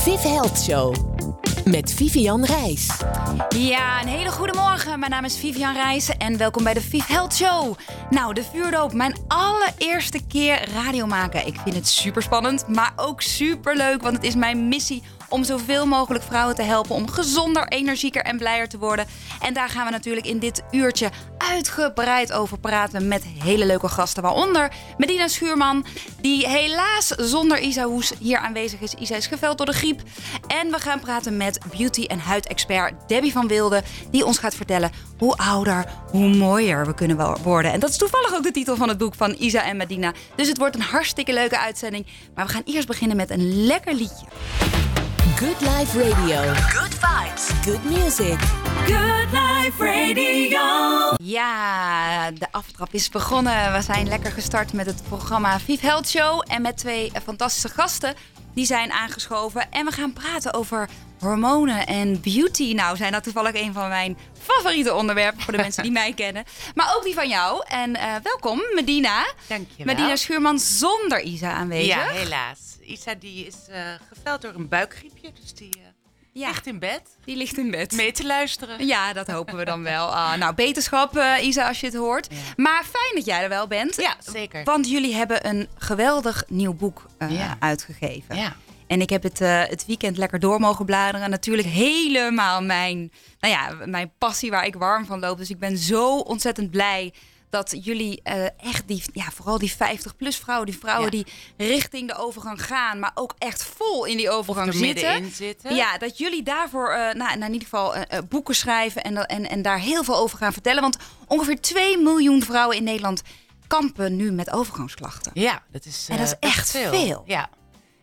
Viv Health Show met Vivian Reis. Ja, een hele goede morgen. Mijn naam is Vivian Reis en welkom bij de Viv Health Show. Nou, de vuurdoop, mijn allereerste keer radio maken. Ik vind het super spannend, maar ook super leuk, want het is mijn missie om zoveel mogelijk vrouwen te helpen om gezonder, energieker en blijer te worden. En daar gaan we natuurlijk in dit uurtje uitgebreid over praten met hele leuke gasten. Waaronder Medina Schuurman, die helaas zonder Isa Hoes hier aanwezig is. Isa is geveld door de griep. En we gaan praten met beauty- en huidexpert Debbie van Wilde, die ons gaat vertellen hoe ouder, hoe mooier we kunnen worden. En dat is toevallig ook de titel van het boek van Isa en Medina. Dus het wordt een hartstikke leuke uitzending. Maar we gaan eerst beginnen met een lekker liedje. Good Life Radio. Good vibes. Good music. Good Life Radio. Ja, de aftrap is begonnen. We zijn lekker gestart met het programma Vive Health Show. En met twee fantastische gasten. Die zijn aangeschoven. En we gaan praten over hormonen en beauty. Nou, zijn dat toevallig een van mijn favoriete onderwerpen voor de mensen die mij kennen. Maar ook die van jou. En uh, welkom, Medina. Dankjewel. Medina Schuurman zonder Isa aanwezig. Ja, helaas. Isa die is uh, geveld door een buikgriepje. Dus die uh, ja. ligt in bed. Die ligt in bed. Mee te luisteren. Ja, dat hopen we dan wel. Uh, nou, beterschap Isa als je het hoort. Ja. Maar fijn dat jij er wel bent. Ja, zeker. Want jullie hebben een geweldig nieuw boek ja. uitgegeven. Ja. En ik heb het, uh, het weekend lekker door mogen bladeren. Natuurlijk helemaal mijn, nou ja, mijn passie waar ik warm van loop. Dus ik ben zo ontzettend blij dat jullie uh, echt die, ja, vooral die 50-plus vrouwen, die vrouwen ja. die richting de overgang gaan, maar ook echt vol in die overgang zitten. zitten. Ja, dat jullie daarvoor, uh, nou, nou, in ieder geval uh, boeken schrijven en, en, en daar heel veel over gaan vertellen. Want ongeveer 2 miljoen vrouwen in Nederland kampen nu met overgangsklachten. Ja, dat is, en dat is echt veel. veel. Ja.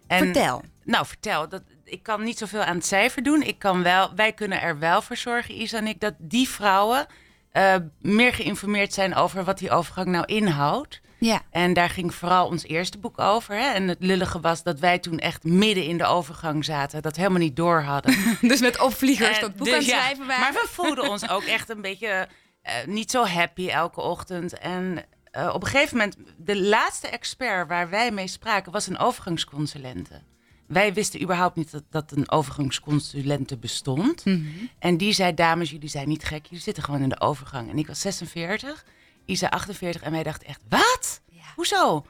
En, vertel. Nou, vertel. Dat, ik kan niet zoveel aan het cijfer doen. Ik kan wel, wij kunnen er wel voor zorgen, Isa en ik, dat die vrouwen uh, meer geïnformeerd zijn over wat die overgang nou inhoudt. Ja. En daar ging vooral ons eerste boek over. Hè? En het lullige was dat wij toen echt midden in de overgang zaten. Dat helemaal niet door hadden. dus met opvliegers dat boek dus, aan het schrijven ja, Maar we voelden ons ook echt een beetje uh, niet zo happy elke ochtend. En uh, op een gegeven moment, de laatste expert waar wij mee spraken, was een overgangsconsulente. Wij wisten überhaupt niet dat, dat een overgangsconsulente bestond. Mm -hmm. En die zei, dames, jullie zijn niet gek. Jullie zitten gewoon in de overgang. En ik was 46, Isa 48. En wij dachten echt, wat? Ja. Hoezo?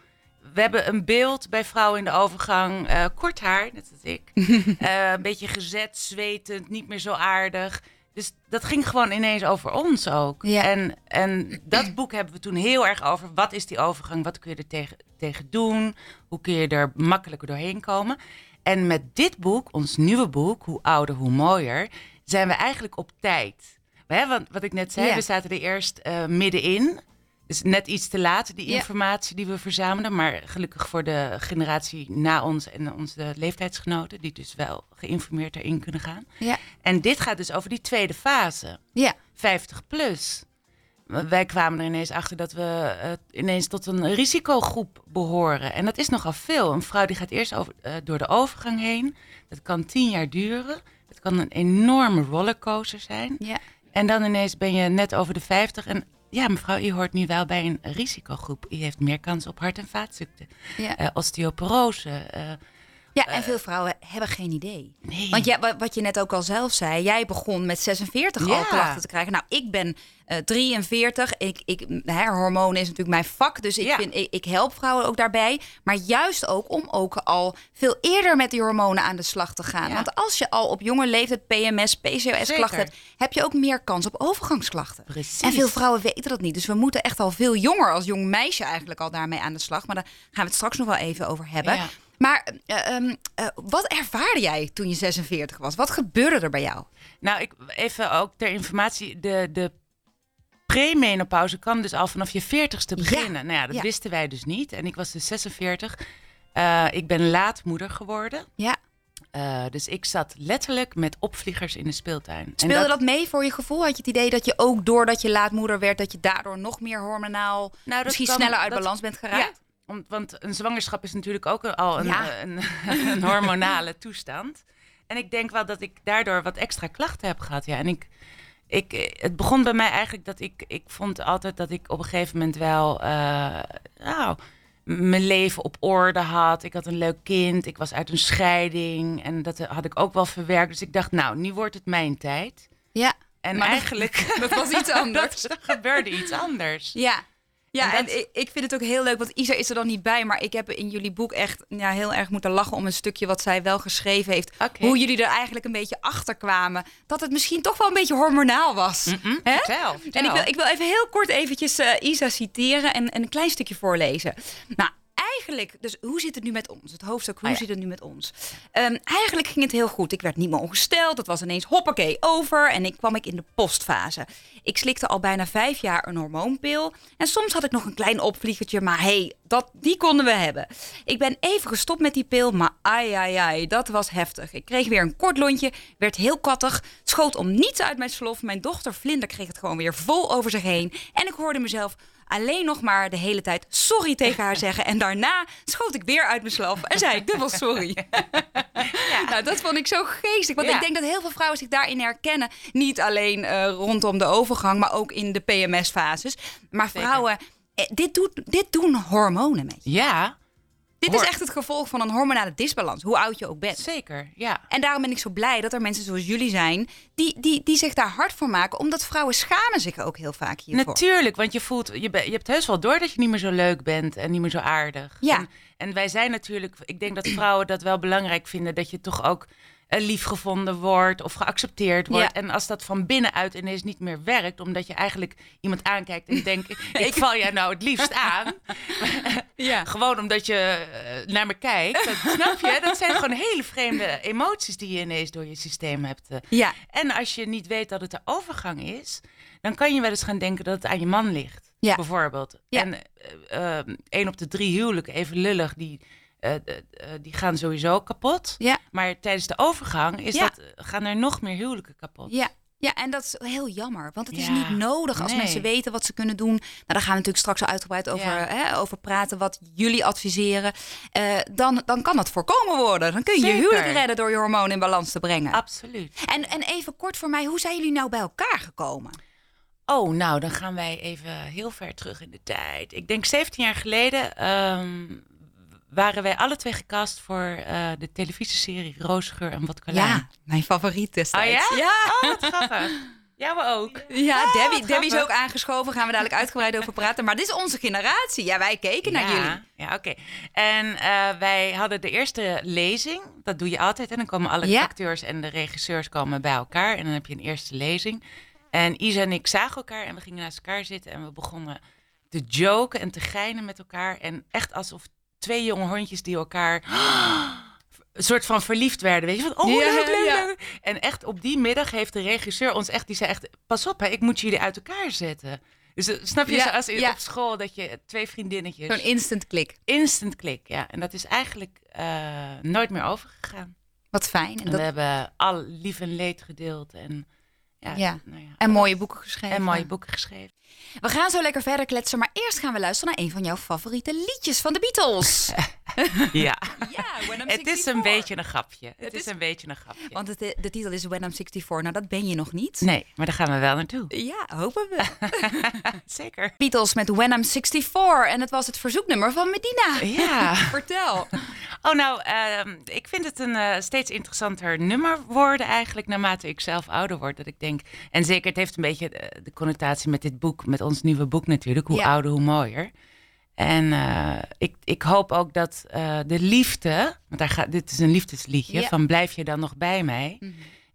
We hebben een beeld bij vrouwen in de overgang. Uh, kort haar, net als ik. uh, een beetje gezet, zwetend, niet meer zo aardig. Dus dat ging gewoon ineens over ons ook. Ja. En, en dat boek hebben we toen heel erg over. Wat is die overgang? Wat kun je er tegen, tegen doen? Hoe kun je er makkelijker doorheen komen? En met dit boek, ons nieuwe boek, Hoe ouder, hoe mooier, zijn we eigenlijk op tijd. Hè, want wat ik net zei, Ja. we zaten er eerst uh, middenin. Dus net iets te laat, die Ja. informatie die we verzamelen. Maar gelukkig voor de generatie na ons en onze leeftijdsgenoten... die dus wel geïnformeerd erin kunnen gaan. Ja. En dit gaat dus over die tweede fase, Ja. 50 plus. Wij kwamen er ineens achter dat we uh, ineens tot een risicogroep behoren. En dat is nogal veel. Een vrouw die gaat eerst over, uh, door de overgang heen. Dat kan tien jaar duren. Het kan een enorme rollercoaster zijn. Ja. En dan ineens ben je net over de 50. En ja, mevrouw, u hoort nu wel bij een risicogroep. U heeft meer kans op hart- en vaatziekten. Ja. Uh, osteoporose. Ja, en veel vrouwen hebben geen idee. nee. Want ja, wa- wat je net ook al zelf zei, jij begon met 46 al klachten te krijgen. Nou, ik ben eh 43. Ik, ik, hè, hormonen is natuurlijk mijn vak, dus ik, Ja. vind, ik, ik help vrouwen ook daarbij. Maar juist ook om ook al veel eerder met die hormonen aan de slag te gaan. Ja. Want als je al op jonge leeftijd PMS, PCOS-klachten hebt, heb je ook meer kans op overgangsklachten. Precies. En veel vrouwen weten dat niet. Dus we moeten echt al veel jonger als jong meisje eigenlijk al daarmee aan de slag. Maar daar gaan we het straks nog wel even over hebben. Maar eh, ehm, eh, wat ervaarde jij toen je 46 was? Wat gebeurde er bij jou? Nou, ik, even ook ter informatie. De, de premenopauze kan dus al vanaf je 40ste beginnen. Nou ja, dat ja. wisten wij dus niet. En ik was dus 46. Eh, ik ben laat moeder geworden. Ja. Dus ik zat letterlijk met opvliegers in de speeltuin. Speelde dat... mee voor je gevoel? Had je het idee dat je ook doordat je laatmoeder werd, dat je daardoor nog meer hormonaal Nou, misschien kan- sneller uit dat- balans bent geraakt? Ja, om, want een zwangerschap is natuurlijk ook al een, Ja. een, een hormonale toestand. En ik denk wel dat ik daardoor wat extra klachten heb gehad. Ja, en ik, ik, het begon bij mij eigenlijk dat ik, ik vond altijd dat ik op een gegeven moment wel, eh, nou, mijn leven op orde had. Ik had een leuk kind. Ik was uit een scheiding. En dat had ik ook wel verwerkt. Dus ik dacht, nou, nu wordt het mijn tijd. Ja, En Maar dat- eigenlijk... dat was iets anders. er gebeurde iets anders. Ja. Ja, En ik, ik vind het ook heel leuk, want Isa is er dan niet bij. Maar ik heb in jullie boek echt ja, heel erg moeten lachen om een stukje wat zij wel geschreven heeft. Hoe jullie er eigenlijk een beetje achter kwamen. Dat het misschien toch wel een beetje hormonaal was. Mm, Hè? Vertel, vertel. En ik wil, ik wil even heel kort eventjes eh, Isa citeren en, en een klein stukje voorlezen. Nou, eigenlijk, dus hoe zit het nu met ons? Het hoofdstuk, hoe Oh ja. zit het nu met ons? Ehm, eigenlijk ging het heel goed. Ik werd niet meer ongesteld. Het was ineens hoppakee over. En ik kwam ik in de postfase. Ik slikte al bijna vijf jaar een hormoonpil. En soms had ik nog een klein opvliegertje. Maar hey, dat, die konden we hebben. Ik ben even gestopt met die pil. Maar ai, ai, ai, dat was heftig. Ik kreeg weer een kort lontje. Werd heel kattig. Schoot om niets uit mijn slof. Mijn dochter Vlinder kreeg het gewoon weer vol over zich heen. En ik hoorde mezelf alleen nog maar de hele tijd sorry tegen haar zeggen. En daarna schoot ik weer uit mijn slof en zei ik dubbel sorry. Nou, dat vond ik zo geestig. Want Ja. ik denk dat heel veel vrouwen zich daarin herkennen. Niet alleen eh, rondom de overgang, maar ook in de PMS-fases. Maar vrouwen, eh, dit, doet, dit doen hormonen met je. Ja, Dit is echt het gevolg van een hormonale disbalans, hoe oud je ook bent. zeker. Ja. En daarom ben ik zo blij dat er mensen zoals jullie zijn... die, die, die zich daar hard voor maken. Omdat vrouwen schamen zich ook heel vaak hiervoor. Natuurlijk, want je voelt, je, be- je hebt heus wel door dat je niet meer zo leuk bent en niet meer zo aardig. Ja. En, en wij zijn natuurlijk, ik denk dat vrouwen dat wel belangrijk vinden, dat je toch ook eh, lief gevonden wordt of geaccepteerd wordt. Ja. En als dat van binnenuit ineens niet meer werkt, omdat je eigenlijk iemand aankijkt en denkt, ik val jij nou het liefst aan. Ja. Gewoon omdat je eh, naar me kijkt. Dat, snap je? Dat zijn gewoon hele vreemde emoties die je ineens door je systeem hebt. eh. Ja, En als je niet weet dat het de overgang is, dan kan je wel eens gaan denken dat het aan je man ligt. Ja. Bijvoorbeeld. Ja. En één op de drie huwelijken, even lullig, die, eh, eh, eh, die gaan sowieso kapot. ja. Maar tijdens de overgang is Ja. dat, gaan er nog meer huwelijken kapot. Ja. Ja, en dat is heel jammer. Want het is Ja, niet nodig als nee. mensen weten wat ze kunnen doen. Nou, daar gaan we natuurlijk straks uitgebreid over, Ja. hè, over praten. Wat jullie adviseren. Eh, dan, dan kan dat voorkomen worden. Dan kun je je huwelijk redden door je hormonen in balans te brengen. Absoluut. En, en even kort voor mij, hoe zijn jullie nou bij elkaar gekomen? Oh, nou, dan gaan wij even heel ver terug in de tijd. Ik denk 17 jaar geleden ehm, waren wij alle twee gecast voor eh, de televisieserie Roosgeur en Wat Ja, mijn favoriet Oh destijds. ja? Ja, Oh, wat grappig. Jou ook. ja Oh, Debbie, Debbie is ook aangeschoven. Gaan we dadelijk uitgebreid over praten. Maar dit is onze generatie. Ja, wij keken naar ja, jullie. Ja, oké. En eh, wij hadden de eerste lezing. Dat doe je altijd. En dan komen alle Ja. acteurs en de regisseurs komen bij elkaar. En dan heb je een eerste lezing. En Isa en ik zagen elkaar en we gingen naast elkaar zitten. En we begonnen te joken en te geinen met elkaar. En echt alsof twee jonge hondjes die elkaar... Een soort van verliefd werden, weet je? Van, oh, Ja, leuk, leuk, ja. leuk. En echt op die middag heeft de regisseur ons echt... Die zei echt, pas op, hè, ik moet jullie uit elkaar zetten. Dus eh, snap je, Ja, in- ja. op school dat je twee vriendinnetjes... Zo'n instant klik. Instant klik, ja. En dat is eigenlijk eh, nooit meer overgegaan. Wat fijn. En, En dat, we hebben al lief en leed gedeeld en, ja, Ja. Nou ja, en mooie boeken geschreven. en mooie boeken geschreven. We gaan zo lekker verder kletsen, maar eerst gaan we luisteren naar een van jouw favoriete liedjes van de Beatles. Ja, het is 64. een beetje een grapje. Het, Het is, is- een beetje een grapje. Want het, de titel is When I'm 64. Nou, dat ben je nog niet. Nee, maar daar gaan we wel naartoe. Ja, hopen we. Zeker. Beatles met When I'm 64. En het was het verzoeknummer van Medina. Ja. Vertel. Oh, nou, ehm, ik vind het een eh, steeds interessanter nummer worden eigenlijk, naarmate ik zelf ouder word. Dat ik denk, en zeker, het heeft een beetje de, de connotatie met dit boek, met ons nieuwe boek natuurlijk. Hoe Ja. ouder, hoe mooier. En eh, ik, ik hoop ook dat eh, de liefde, want daar gaat, dit is een liefdesliedje, Ja. van blijf je dan nog bij mij.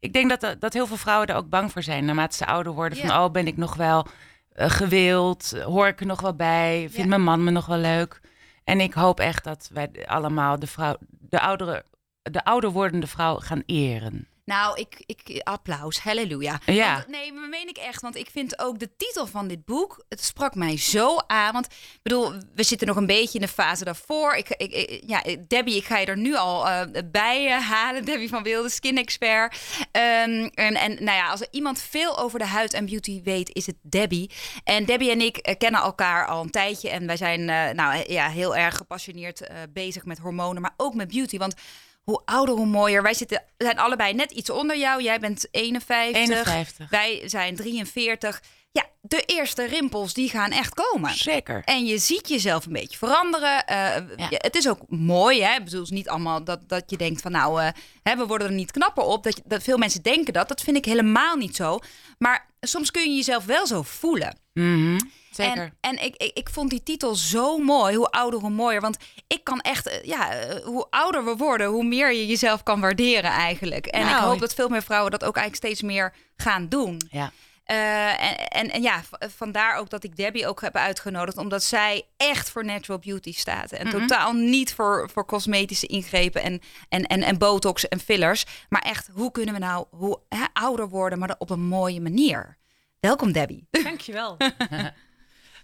Ik denk dat, dat heel veel vrouwen er ook bang voor zijn, naarmate ze ouder worden. Van, oh, ben ik nog wel eh, gewild? Hoor ik er nog wel bij? Vindt Ja. mijn man me nog wel leuk? En ik hoop echt dat wij allemaal de, vrouw, de, oudere, de ouder wordende vrouw gaan eren. Nou, ik, ik applaus, halleluja. Ja. Want, nee, maar meen ik echt. Want ik vind ook de titel van dit boek, het sprak mij zo aan. Want ik bedoel, we zitten nog een beetje in de fase daarvoor. Ik, ik, ik- ja, Debbie, ik ga je er nu al eh, bij eh, halen. Debbie van Wilde, skin expert. Ehm, en, en nou ja, als er iemand veel over de huid en beauty weet, is het Debbie. En Debbie en ik eh, kennen elkaar al een tijdje. En wij zijn nou, ja, heel erg gepassioneerd bezig met hormonen, maar ook met beauty. Want hoe ouder, hoe mooier. Wij zitten, zijn allebei net iets onder jou. Jij bent 51. 51. Wij zijn 43. ja, de eerste rimpels die gaan echt komen. Zeker. En je ziet jezelf een beetje veranderen. Eh, Ja. Het is ook mooi, hè? Ik bedoel, het is niet allemaal dat, dat je denkt van nou, eh, hè, we worden er niet knapper op. Dat, dat veel mensen denken dat. Dat vind ik helemaal niet zo. Maar soms kun je jezelf wel zo voelen. Mhm. Zeker. En, en ik, ik, ik vond die titel zo mooi. Hoe ouder, hoe mooier. Want ik kan echt, eh, ja, eh, hoe ouder we worden, hoe meer je jezelf kan waarderen eigenlijk. En ik Nou, hoop dat veel meer vrouwen dat ook eigenlijk steeds meer gaan doen. ja. Eh, en, en, en ja, vandaar ook dat ik Debbie ook heb uitgenodigd. Omdat zij echt voor natural beauty staat. En totaal niet voor, voor cosmetische ingrepen en, en, en, en botox en fillers. Maar echt, hoe kunnen we nou hoe, hè, ouder worden, maar dan op een mooie manier. Welkom Debbie. Dankjewel.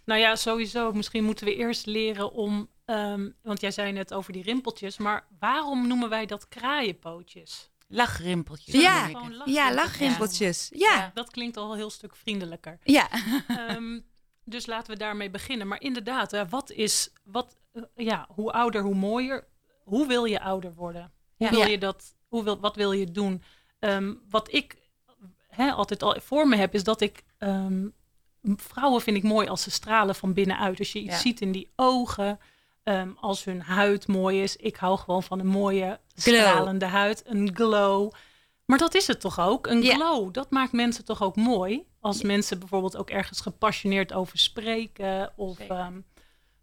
nou ja, sowieso. Misschien moeten we eerst leren om. ehm, want jij zei net over die rimpeltjes. Maar waarom noemen wij dat kraaienpootjes? Lachrimpeltjes. Ja. lachen. Ja, lachrimpeltjes. Ja, ja. Dat klinkt al een heel stuk vriendelijker. ja. Ehm, dus laten we daarmee beginnen. Maar inderdaad, hè, wat is. Wat, eh, ja, hoe ouder, hoe mooier. Hoe wil je ouder worden? Hoe Ja. wil Ja. je dat? Hoe wil, wat wil je doen? Ehm, wat ik hè, altijd al voor me heb, is dat ik. ehm, vrouwen vind ik mooi als ze stralen van binnenuit. Als je iets Ja. ziet in die ogen. ehm, als hun huid mooi is. Ik hou gewoon van een mooie, Glow. stralende huid. Een glow. Maar dat is het toch ook? Een Ja. glow, dat maakt mensen toch ook mooi? Als mensen bijvoorbeeld ook ergens gepassioneerd over spreken. Of, ehm,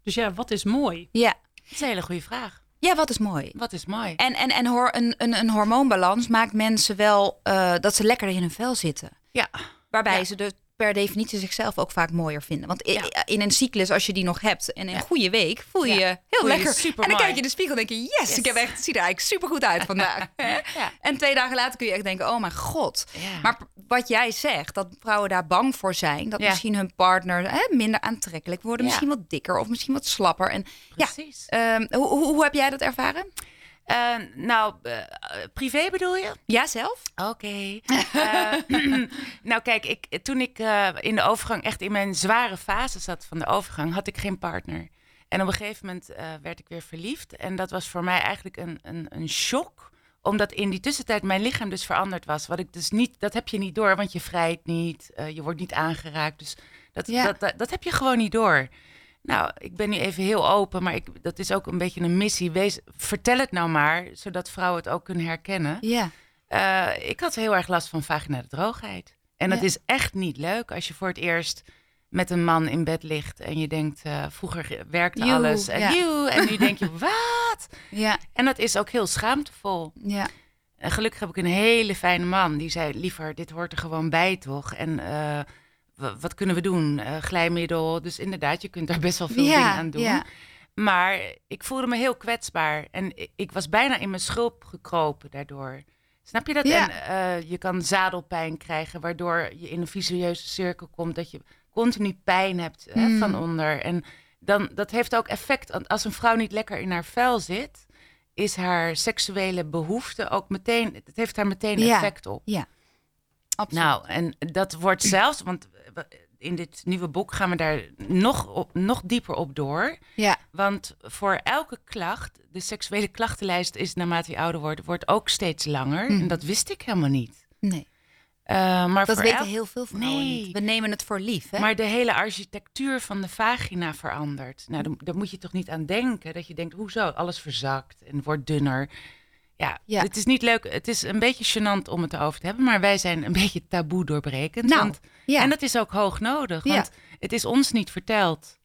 dus ja, wat is mooi? ja. Dat is een hele goede vraag. Ja, wat is mooi. Wat is mooi? En, en, en hoor, een, een, een hormoonbalans maakt mensen wel eh, dat ze lekker in hun vel zitten. Ja. Waarbij Ja. ze de, per definitie zichzelf ook vaak mooier vinden. Want Ja. in een cyclus, als je die nog hebt en een Ja. goede week, voel je je heel Voel je je lekker. supermooi. en dan kijk je in de spiegel en denk je, yes, Yes. ik heb echt, zie er eigenlijk super goed uit vandaag. Ja. En twee dagen later kun je echt denken, oh mijn god. Maar wat jij zegt, dat vrouwen daar bang voor zijn, dat misschien hun partner hè, minder aantrekkelijk worden, misschien wat dikker of misschien wat slapper. En ja, ehm, hoe, hoe, hoe heb jij dat ervaren? Eh, nou, eh, privé bedoel je? Ja, zelf? Oké. Eh, nou, kijk, ik, toen ik in de overgang, echt in mijn zware fase zat van de overgang, had ik geen partner. En op een gegeven moment werd ik weer verliefd. En dat was voor mij eigenlijk een, een, een shock. Omdat in die tussentijd mijn lichaam dus veranderd was. Wat ik dus niet, dat heb je niet door, want je vrijt niet. je wordt niet aangeraakt. Dus dat, Ja. dat, dat, dat heb je gewoon niet door. Nou, ik ben nu even heel open, maar ik, dat is ook een beetje een missie. Wees, vertel het nou maar, zodat vrouwen het ook kunnen herkennen. Ja. Eh, ik had heel erg last van vaginale droogheid. En dat Ja. is echt niet leuk als je voor het eerst met een man in bed ligt en je denkt, eh, vroeger werkte alles en ja. joe, en nu denk je, wat? Ja, En dat is ook heel schaamtevol. ja. En gelukkig heb ik een hele fijne man die zei, liever, dit hoort er gewoon bij toch? En eh, wat kunnen we doen? Eh, glijmiddel, dus inderdaad, je kunt daar best wel veel Ja, dingen aan doen. ja. Maar ik voelde me heel kwetsbaar. En ik- ik was bijna in mijn schulp gekropen daardoor. Snap je dat? Ja. En eh, je kan zadelpijn krijgen, waardoor je in een vicieuze cirkel komt. Dat je continu pijn hebt hè, Mm. van onder. En dan, dat heeft ook effect. Als een vrouw niet lekker in haar vel zit, is haar seksuele behoefte ook meteen. Het heeft daar meteen Ja. effect op. Ja, absoluut. Nou, en dat wordt zelfs, want in dit nieuwe boek gaan we daar nog, op, nog dieper op door. ja, Want voor elke klacht, de seksuele klachtenlijst is naarmate je ouder wordt, wordt ook steeds langer. Mhm. En dat wist ik helemaal niet. nee. Eh, maar Dat weten elk- heel veel vrouwen Nee. niet. We nemen het voor lief, hè? Maar de hele architectuur van de vagina verandert. Nou, daar, daar moet je toch niet aan denken. Dat je denkt, hoezo? Alles verzakt en wordt dunner. Ja, Ja. het is niet leuk. Het is een beetje gênant om het erover te hebben. Maar wij zijn een beetje taboe doorbrekend. Nou, want, ja. En dat is ook hoog nodig. Ja. Want het is ons niet verteld.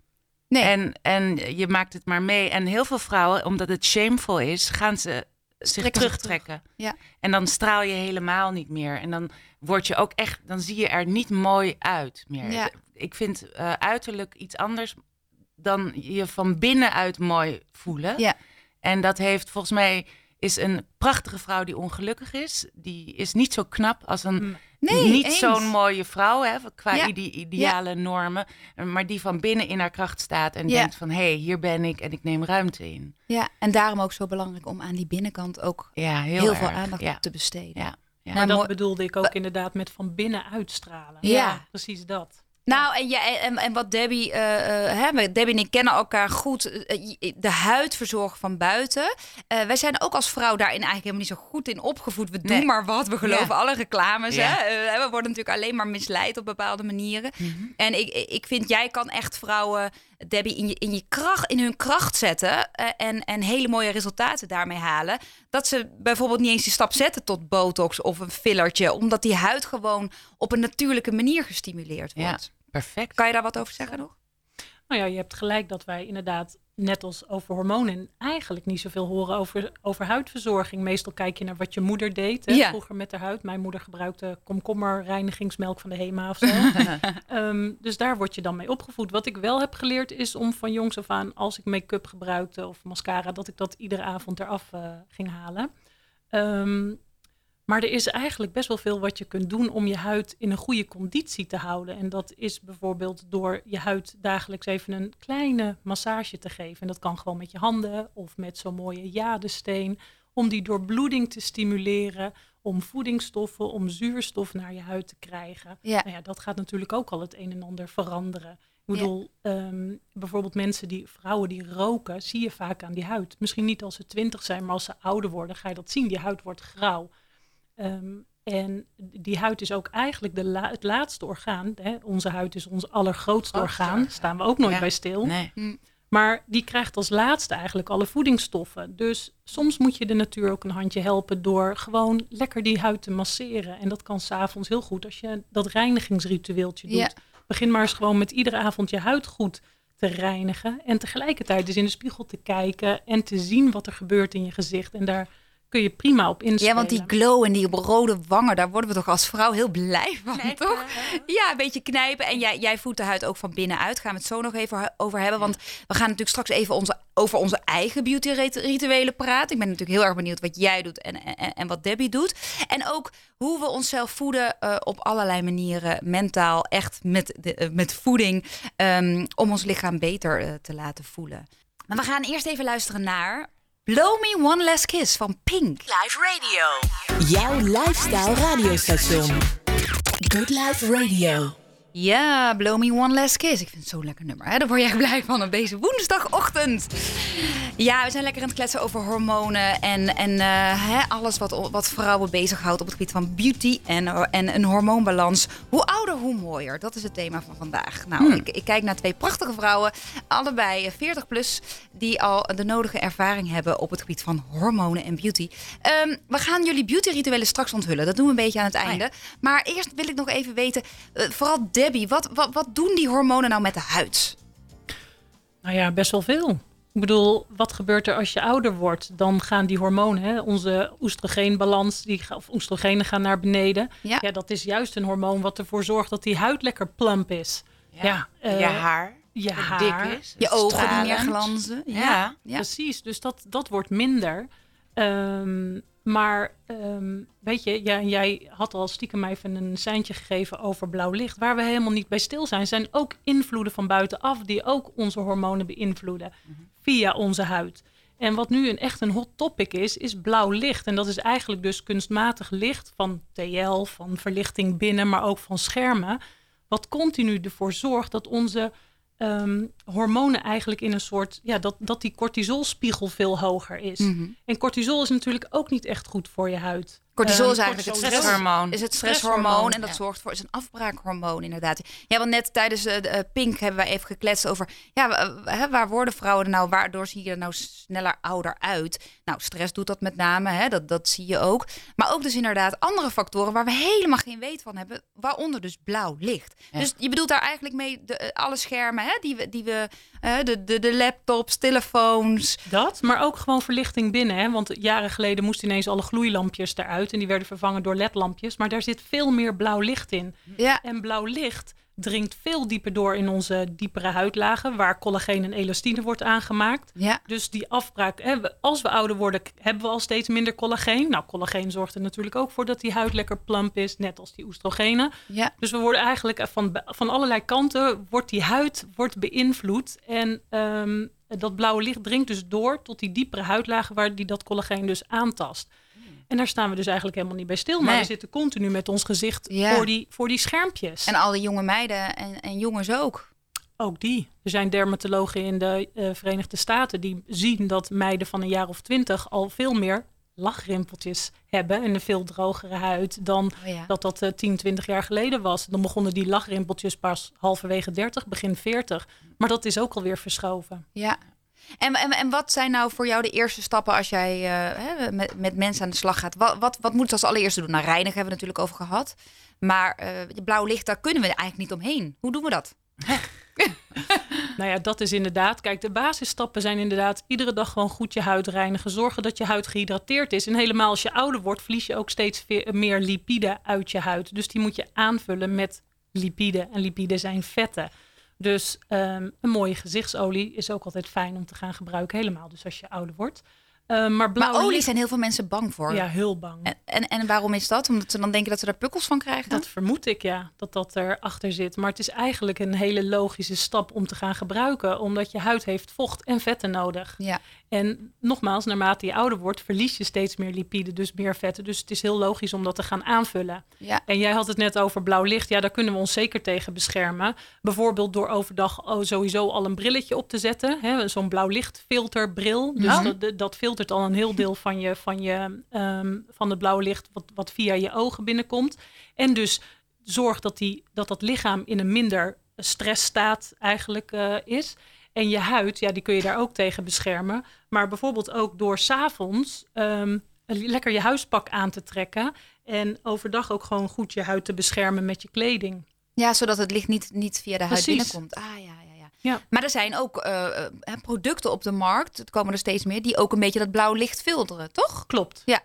nee. En, en je maakt het maar mee. En heel veel vrouwen, omdat het shameful is, gaan ze zich Trekken terugtrekken. Ja. En dan straal je helemaal niet meer. En dan word je ook echt, dan zie je er niet mooi uit meer. Ja. Ik vind eh, uiterlijk iets anders dan je van binnenuit mooi voelen. Ja. En dat heeft volgens mij is een prachtige vrouw die ongelukkig is. Die is niet zo knap als een Mm. Nee, niet eens. zo'n mooie vrouw hè, qua Ja. ide- ideale normen. Maar die van binnen in haar kracht staat en Ja. denkt van... hé, hey, hier ben ik en ik neem ruimte in. Ja, en daarom ook zo belangrijk om aan die binnenkant ook Ja, heel, heel, veel aandacht ja. te besteden. Ja. Ja. Nou, Maar dat bedoelde ik ook inderdaad met van binnen uitstralen. Ja. Precies dat. Nou, en, ja, en, en wat Debbie, eh, eh, hè, Debbie en ik kennen elkaar goed. eh, de huid verzorgen van buiten. Wij zijn ook als vrouw daarin eigenlijk helemaal niet zo goed in opgevoed. We doen maar wat, we geloven Ja. alle reclames. Ja. Hè? We worden natuurlijk alleen maar misleid op bepaalde manieren. Mhm. En ik, ik vind, jij kan echt vrouwen, Debbie, in, je, in, je kracht, in hun kracht zetten. eh, en, en hele mooie resultaten daarmee halen. Dat ze bijvoorbeeld niet eens die stap zetten tot botox of een fillertje. Omdat die huid gewoon op een natuurlijke manier gestimuleerd Ja, wordt. perfect. Kan je daar wat over zeggen nog? Nou ja, je hebt gelijk dat wij inderdaad, net als over hormonen, eigenlijk niet zoveel horen over, over huidverzorging. Meestal kijk je naar wat je moeder deed hè, Ja. vroeger met haar huid. Mijn moeder gebruikte komkommerreinigingsmelk van de HEMA of zo. Ehm, dus daar word je dan mee opgevoed. Wat ik wel heb geleerd is om van jongs af aan, als ik make-up gebruikte of mascara, dat ik dat iedere avond eraf eh, ging halen. Ehm, maar er is eigenlijk best wel veel wat je kunt doen om je huid in een goede conditie te houden. En dat is bijvoorbeeld door je huid dagelijks even een kleine massage te geven. En dat kan gewoon met je handen of met zo'n mooie jadesteen. Om die doorbloeding te stimuleren, om voedingsstoffen, om zuurstof naar je huid te krijgen. Ja. Nou ja, dat gaat natuurlijk ook al het een en ander veranderen. Ik Ja. bedoel, ehm, bijvoorbeeld mensen die, vrouwen die roken, zie je vaak aan die huid. Misschien niet als ze twintig zijn, maar als ze ouder worden, ga je dat zien. Die huid wordt grauw. Ehm, en die huid is ook eigenlijk de la- het laatste orgaan. Hè? Onze huid is ons allergrootste Grootste orgaan. orgaan. Staan we ook nooit Ja. bij stil. Nee. Maar die krijgt als laatste eigenlijk alle voedingsstoffen. Dus soms moet je de natuur ook een handje helpen door gewoon lekker die huid te masseren. En dat kan s'avonds heel goed als je dat reinigingsritueeltje doet. Ja. Begin maar eens gewoon met iedere avond je huid goed te reinigen. En tegelijkertijd dus in de spiegel te kijken en te zien wat er gebeurt in je gezicht. En daar kun je prima op inspelen. Ja, want die glow en die rode wangen, daar worden we toch als vrouw heel blij van, toch? Ja, een beetje knijpen. En jij, jij voelt de huid ook van binnenuit. Gaan we het zo nog even over hebben. Want we gaan natuurlijk straks even onze, over onze eigen beauty-rituelen praten. Ik ben natuurlijk heel erg benieuwd wat jij doet en, en, en wat Debbie doet. En ook hoe we onszelf voeden eh, op allerlei manieren. Mentaal, echt met, de, eh, met voeding. ehm, om ons lichaam beter eh, te laten voelen. Maar we gaan eerst even luisteren naar... Blow Me One Last Kiss van Pink. Live Radio. Jouw lifestyle radiostation. Good Life Radio. Ja, Blow Me One Last Kiss. Ik vind het zo'n lekker nummer. Hè? Daar word je echt blij van op deze woensdagochtend. Ja, we zijn lekker aan het kletsen over hormonen en, en eh, hè, alles wat, wat vrouwen bezighoudt op het gebied van beauty en, en een hormoonbalans. Hoe ouder, hoe mooier. Dat is het thema van vandaag. Nou, ik, ik kijk naar twee prachtige vrouwen, allebei 40 plus, die al de nodige ervaring hebben op het gebied van hormonen en beauty. Ehm, we gaan jullie beauty-rituelen straks onthullen. Dat doen we een beetje aan het einde. Maar eerst wil ik nog even weten, eh, vooral Debbie, wat, wat, wat doen die hormonen nou met de huid? Nou ja, best wel veel. Ik bedoel, wat gebeurt er als je ouder wordt? Dan gaan die hormonen, hè, onze oestrogeenbalans, die, of oestrogenen gaan naar beneden. Ja. Ja. dat is juist een hormoon wat ervoor zorgt dat die huid lekker plump is. Ja, eh, je haar. Je dat haar. dik is. Je ogen die meer glanzen. Ja. Ja. Precies, dus dat, dat wordt minder. Ehm, maar ehm, weet je, jij, jij had al stiekem even een seintje gegeven over blauw licht. Waar we helemaal niet bij stil zijn, zijn ook invloeden van buitenaf die ook onze hormonen beïnvloeden via onze huid. En wat nu een, echt een hot topic is, is blauw licht. En dat is eigenlijk dus kunstmatig licht van TL, van verlichting binnen, maar ook van schermen. Wat continu ervoor zorgt dat onze ehm, hormonen eigenlijk in een soort, ja, dat, dat die cortisolspiegel veel hoger is. Mhm. En cortisol is natuurlijk ook niet echt goed voor je huid. Cortisol Ehm, is eigenlijk het Stresshormoon. Is het stresshormoon Stresshormoon, en dat ja. zorgt voor is een afbraakhormoon inderdaad. Ja, want net tijdens de, eh, Pink hebben wij even gekletst over ja, waar worden vrouwen nou, waardoor zie je er nou sneller ouder uit? Nou, stress doet dat met name, hè, dat, dat zie je ook. Maar ook dus inderdaad andere factoren waar we helemaal geen weet van hebben, waaronder dus blauw licht. Ja. Dus je bedoelt daar eigenlijk mee de, eh, alle schermen hè, die we, die we de, de, de laptops, telefoons. Dat, maar ook gewoon verlichting binnen. Hè? Want jaren geleden moesten ineens alle gloeilampjes eruit. En die werden vervangen door ledlampjes. Maar daar zit veel meer blauw licht in. Ja, En blauw licht dringt veel dieper door in onze diepere huidlagen. Waar collageen en elastine wordt aangemaakt. ja. Dus die afbraak, hè, als we ouder worden, hebben we al steeds minder collageen. Nou, collageen zorgt er natuurlijk ook voor dat die huid lekker plump is, net als die oestrogenen. ja. Dus we worden eigenlijk van, van allerlei kanten, wordt die huid wordt beïnvloed. En ehm, dat blauwe licht dringt dus door tot die diepere huidlagen waar die dat collageen dus aantast. En daar staan we dus eigenlijk helemaal niet bij stil. Maar Nee. we zitten continu met ons gezicht Ja. voor, die, voor die schermpjes. En alle jonge meiden en, en jongens ook. Ook die. Er zijn dermatologen in de eh, Verenigde Staten die zien dat meiden van een jaar of twintig al veel meer lachrimpeltjes hebben en een veel drogere huid dan Oh ja. dat dat eh, 10, 20 jaar geleden was. Dan begonnen die lachrimpeltjes pas halverwege 30, begin 40. Maar dat is ook alweer verschoven. Ja. En, en, en wat zijn nou voor jou de eerste stappen als jij eh, met, met mensen aan de slag gaat? Wat, wat, wat moet je als allereerste doen? Nou, reinigen hebben we natuurlijk over gehad. Maar de blauw licht, daar kunnen we eigenlijk niet omheen. Hoe doen we dat? Nou ja, dat is inderdaad. Kijk, de basisstappen zijn inderdaad iedere dag gewoon goed je huid reinigen. Zorgen dat je huid gehydrateerd is. En helemaal als je ouder wordt, verlies je ook steeds meer lipiden uit je huid. Dus die moet je aanvullen met lipiden. En lipiden zijn vetten. Dus ehm, een mooie gezichtsolie is ook altijd fijn om te gaan gebruiken. Helemaal dus als je ouder wordt. Ehm, maar olie licht- zijn heel veel mensen bang voor. Ja, heel bang. En, en, en waarom is dat? Omdat ze dan denken dat ze daar pukkels van krijgen? Dat vermoed ik, ja, dat dat erachter zit. Maar het is eigenlijk een hele logische stap om te gaan gebruiken. Omdat je huid heeft vocht en vetten nodig. Ja. En nogmaals, naarmate je ouder wordt, verlies je steeds meer lipiden, dus meer vetten. Dus het is heel logisch om dat te gaan aanvullen. Ja. En jij had het net over blauw licht. Ja, daar kunnen we ons zeker tegen beschermen. Bijvoorbeeld door overdag oh, sowieso al een brilletje op te zetten. Zo'n blauw lichtfilterbril. Dus Oh. dat, dat filtert al een heel deel van, je, van, je, ehm, van het blauwe licht wat, wat via je ogen binnenkomt. En dus zorg dat, die, dat dat lichaam in een minder stressstaat eigenlijk eh, is. En je huid, ja, die kun je daar ook tegen beschermen. Maar bijvoorbeeld ook door s'avonds avonds lekker je huispak aan te trekken. En overdag ook gewoon goed je huid te beschermen met je kleding. ja, zodat het licht niet, niet via de huid Precies. binnenkomt. Ah, ja, ja, ja. Ja. Maar er zijn ook eh, eh, producten op de markt, het komen er steeds meer, die ook een beetje dat blauw licht filteren, toch? Klopt. Ja.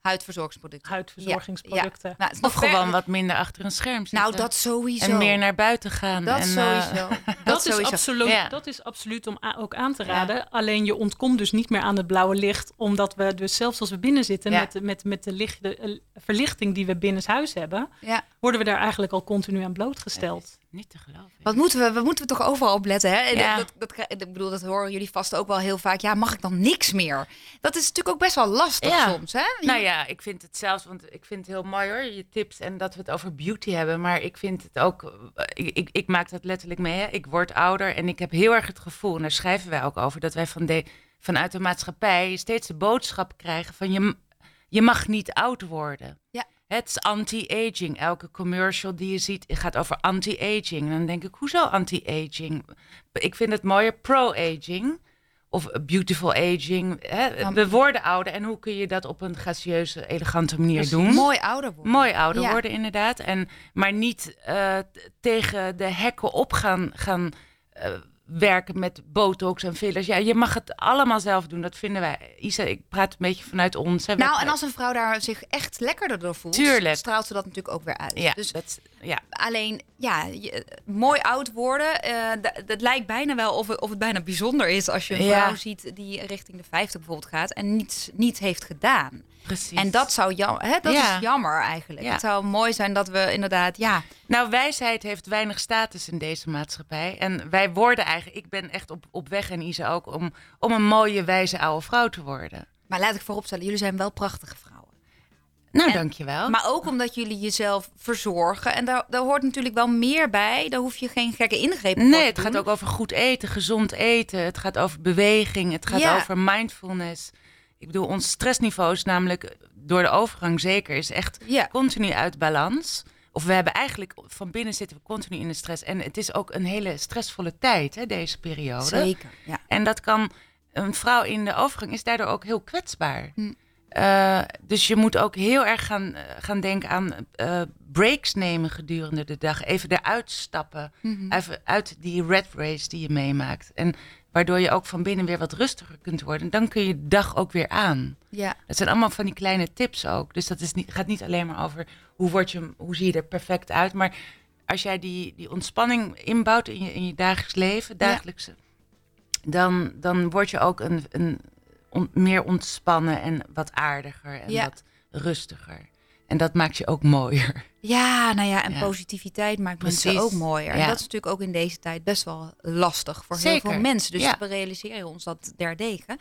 Huidverzorgingsproducten. huidverzorgingsproducten. Nou, het is nog Of gewoon ver- wat minder achter een scherm zitten. Nou, dat sowieso. En meer naar buiten gaan. Dat en, eh, sowieso. dat, Dat, is sowieso. absoluut, Ja. dat is absoluut om ook aan te raden. Alleen je ontkomt dus niet meer aan het blauwe licht. Omdat we dus zelfs als we binnen zitten Ja. met, de- met, met de, licht, de eh, verlichting die we binnenshuis hebben. Ja. Worden we daar eigenlijk al continu aan blootgesteld. Niet te geloven. Wat moeten we? We moeten toch overal op letten, hè? En Ja. Dat, dat, dat- ik bedoel, dat horen jullie vast ook wel heel vaak. Ja, mag ik dan niks meer? Dat is natuurlijk ook best wel lastig Ja. soms, hè? Nou ja, ik vind het zelfs, want ik vind het heel mooi hoor, je tips en dat we het over beauty hebben. Maar ik vind het ook, eh, ik, ik, ik maak dat letterlijk mee. Hè. Ik word ouder en ik heb heel erg het gevoel, en daar schrijven wij ook over, dat wij van de, vanuit de maatschappij steeds de boodschap krijgen van je, je mag niet oud worden. Ja. Het is anti-aging. Elke commercial die je ziet gaat over anti-aging. En dan denk ik, hoezo anti-aging? Ik vind het mooier pro-aging. Of beautiful aging. Hè? We worden ouder. En hoe kun je dat op een gracieuze, elegante manier Precies. doen? Mooi ouder worden. Mooi ouder Ja. worden, inderdaad. En, maar niet eh, tegen de hekken op gaan, gaan eh, werken met botox en fillers. Ja, je mag het allemaal zelf doen. Dat vinden wij. Isa, ik praat een beetje vanuit ons. Hè. Nou, Wij- en als een vrouw daar zich echt lekkerder door voelt, Tuurlijk. straalt ze dat natuurlijk ook weer uit. Ja, Dus dat, ja. alleen, ja, je- mooi oud worden, eh, dat lijkt bijna wel of het, of het bijna bijzonder is als je een Ja. vrouw ziet die richting de 50 bijvoorbeeld gaat en niets niet heeft gedaan. Precies. En dat zou jammer, hè, dat Ja. is jammer eigenlijk. Ja. Het zou mooi zijn dat we inderdaad, ja, Nou, wijsheid heeft weinig status in deze maatschappij. En wij worden eigenlijk, ik ben echt op, op weg en Isa ook, om, om een mooie, wijze oude vrouw te worden. maar laat ik vooropstellen, jullie zijn wel prachtige vrouwen. Nou, En- dankjewel. Maar ook omdat jullie jezelf verzorgen. En daar, daar hoort natuurlijk wel meer bij. Daar hoef je geen gekke ingrepen voor Nee, het gaat ook over goed eten, gezond eten. Het gaat over beweging. Het gaat Ja. over mindfulness. Ik bedoel, ons stressniveau is namelijk door de overgang zeker is echt Ja. continu uit balans. Of we hebben eigenlijk van binnen zitten we continu in de stress. En het is ook een hele stressvolle tijd, hè, deze periode. Zeker, ja. En dat kan een vrouw in de overgang is daardoor ook heel kwetsbaar. Hm. Eh, dus je moet ook heel erg gaan, eh, gaan denken aan eh, breaks nemen gedurende de dag. Even eruit stappen. Mhm. Even uit die red race die je meemaakt. En waardoor je ook van binnen weer wat rustiger kunt worden. Dan kun je de dag ook weer aan. ja. Dat zijn allemaal van die kleine tips ook. Dus dat is niet, gaat niet alleen maar over hoe, word je, hoe zie je er perfect uit. Maar als jij die, die ontspanning inbouwt in je, in je dagelijks leven, dagelijkse, dan, dan word je ook een, een on- meer ontspannen en wat aardiger en Ja. wat rustiger. En dat maakt je ook mooier. Ja, nou ja, en Ja. positiviteit maakt mensen ook mooier. En dat is natuurlijk ook in deze tijd best wel lastig voor heel veel mensen. Dus Ja. we realiseren ons dat derdege.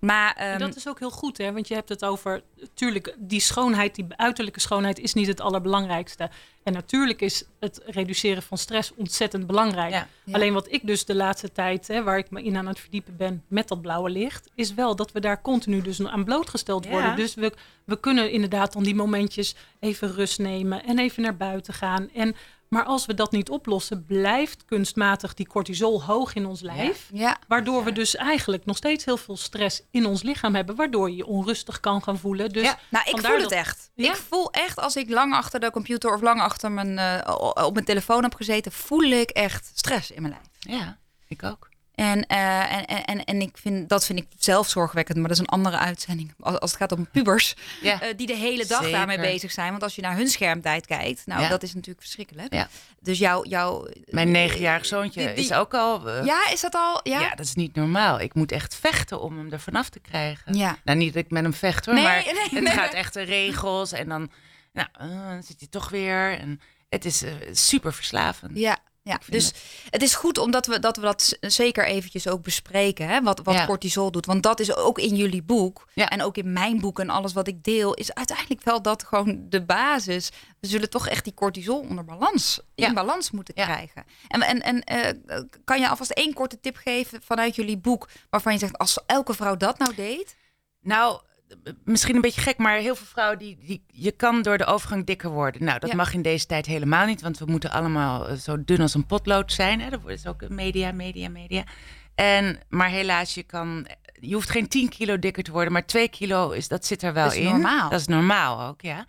Maar ehm, dat is ook heel goed, hè? want je hebt het over, natuurlijk, die schoonheid, die uiterlijke schoonheid is niet het allerbelangrijkste. En natuurlijk is het reduceren van stress ontzettend belangrijk. Ja. Ja. Alleen wat ik dus de laatste tijd, hè, waar ik me in aan het verdiepen ben met dat blauwe licht, is wel dat we daar continu dus aan blootgesteld Ja. worden. Dus we, we kunnen inderdaad dan die momentjes even rust nemen en even naar buiten gaan. En, maar als we dat niet oplossen, blijft kunstmatig die cortisol hoog in ons lijf. ja, Waardoor we dus eigenlijk nog steeds heel veel stress in ons lichaam hebben. Waardoor je je onrustig kan gaan voelen. Dus Ja, nou, ik vandaar voel het echt. Ja? Ik voel echt als ik lang achter de computer of lang achter mijn, eh, op mijn telefoon heb gezeten, voel ik echt stress in mijn lijf. Ja, ik ook. En, eh, en, en, en, en ik vind, dat vind ik zelf zorgwekkend, maar dat is een andere uitzending. Als, als het gaat om pubers, Ja. eh, die de hele dag Zeker. daarmee bezig zijn. Want als je naar hun schermtijd kijkt, nou, Ja. dat is natuurlijk verschrikkelijk. Ja. Dus jouw... jouw Mijn negenjarig zoontje die- die- is ook al... eh, Ja, is dat al? Ja. dat is niet normaal. Ik moet echt vechten om hem er vanaf te krijgen. Ja. Nou, niet dat ik met hem vecht hoor, Nee, maar nee, het nee, gaat echt de regels en dan, nou, eh, dan zit hij toch weer. En het is eh, super verslavend. Ja, ja. dus het is goed omdat we dat, we dat zeker eventjes ook bespreken. Hè? Wat, wat Ja. cortisol doet. Want dat is ook in jullie boek. Ja. En ook in mijn boek en alles wat ik deel. Is uiteindelijk wel dat gewoon de basis. We zullen toch echt die cortisol onder balans. Ja. In balans moeten krijgen. En, en, en eh, kan je alvast één korte tip geven vanuit jullie boek. Waarvan je zegt, als elke vrouw dat nou deed. Nou, misschien een beetje gek, maar heel veel vrouwen die, die je kan door de overgang dikker worden. Nou, dat Ja. mag in deze tijd helemaal niet, want we moeten allemaal eh, zo dun als een potlood zijn. Hè? Dat wordt ook media, media, media. En, maar helaas, je kan, je hoeft geen 10 kilo dikker te worden, maar 2 kilo is dat zit er wel Dat is in. normaal. Dat is normaal ook, ja.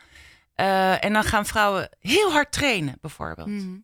Eh, en dan gaan vrouwen heel hard trainen, bijvoorbeeld. Mhm.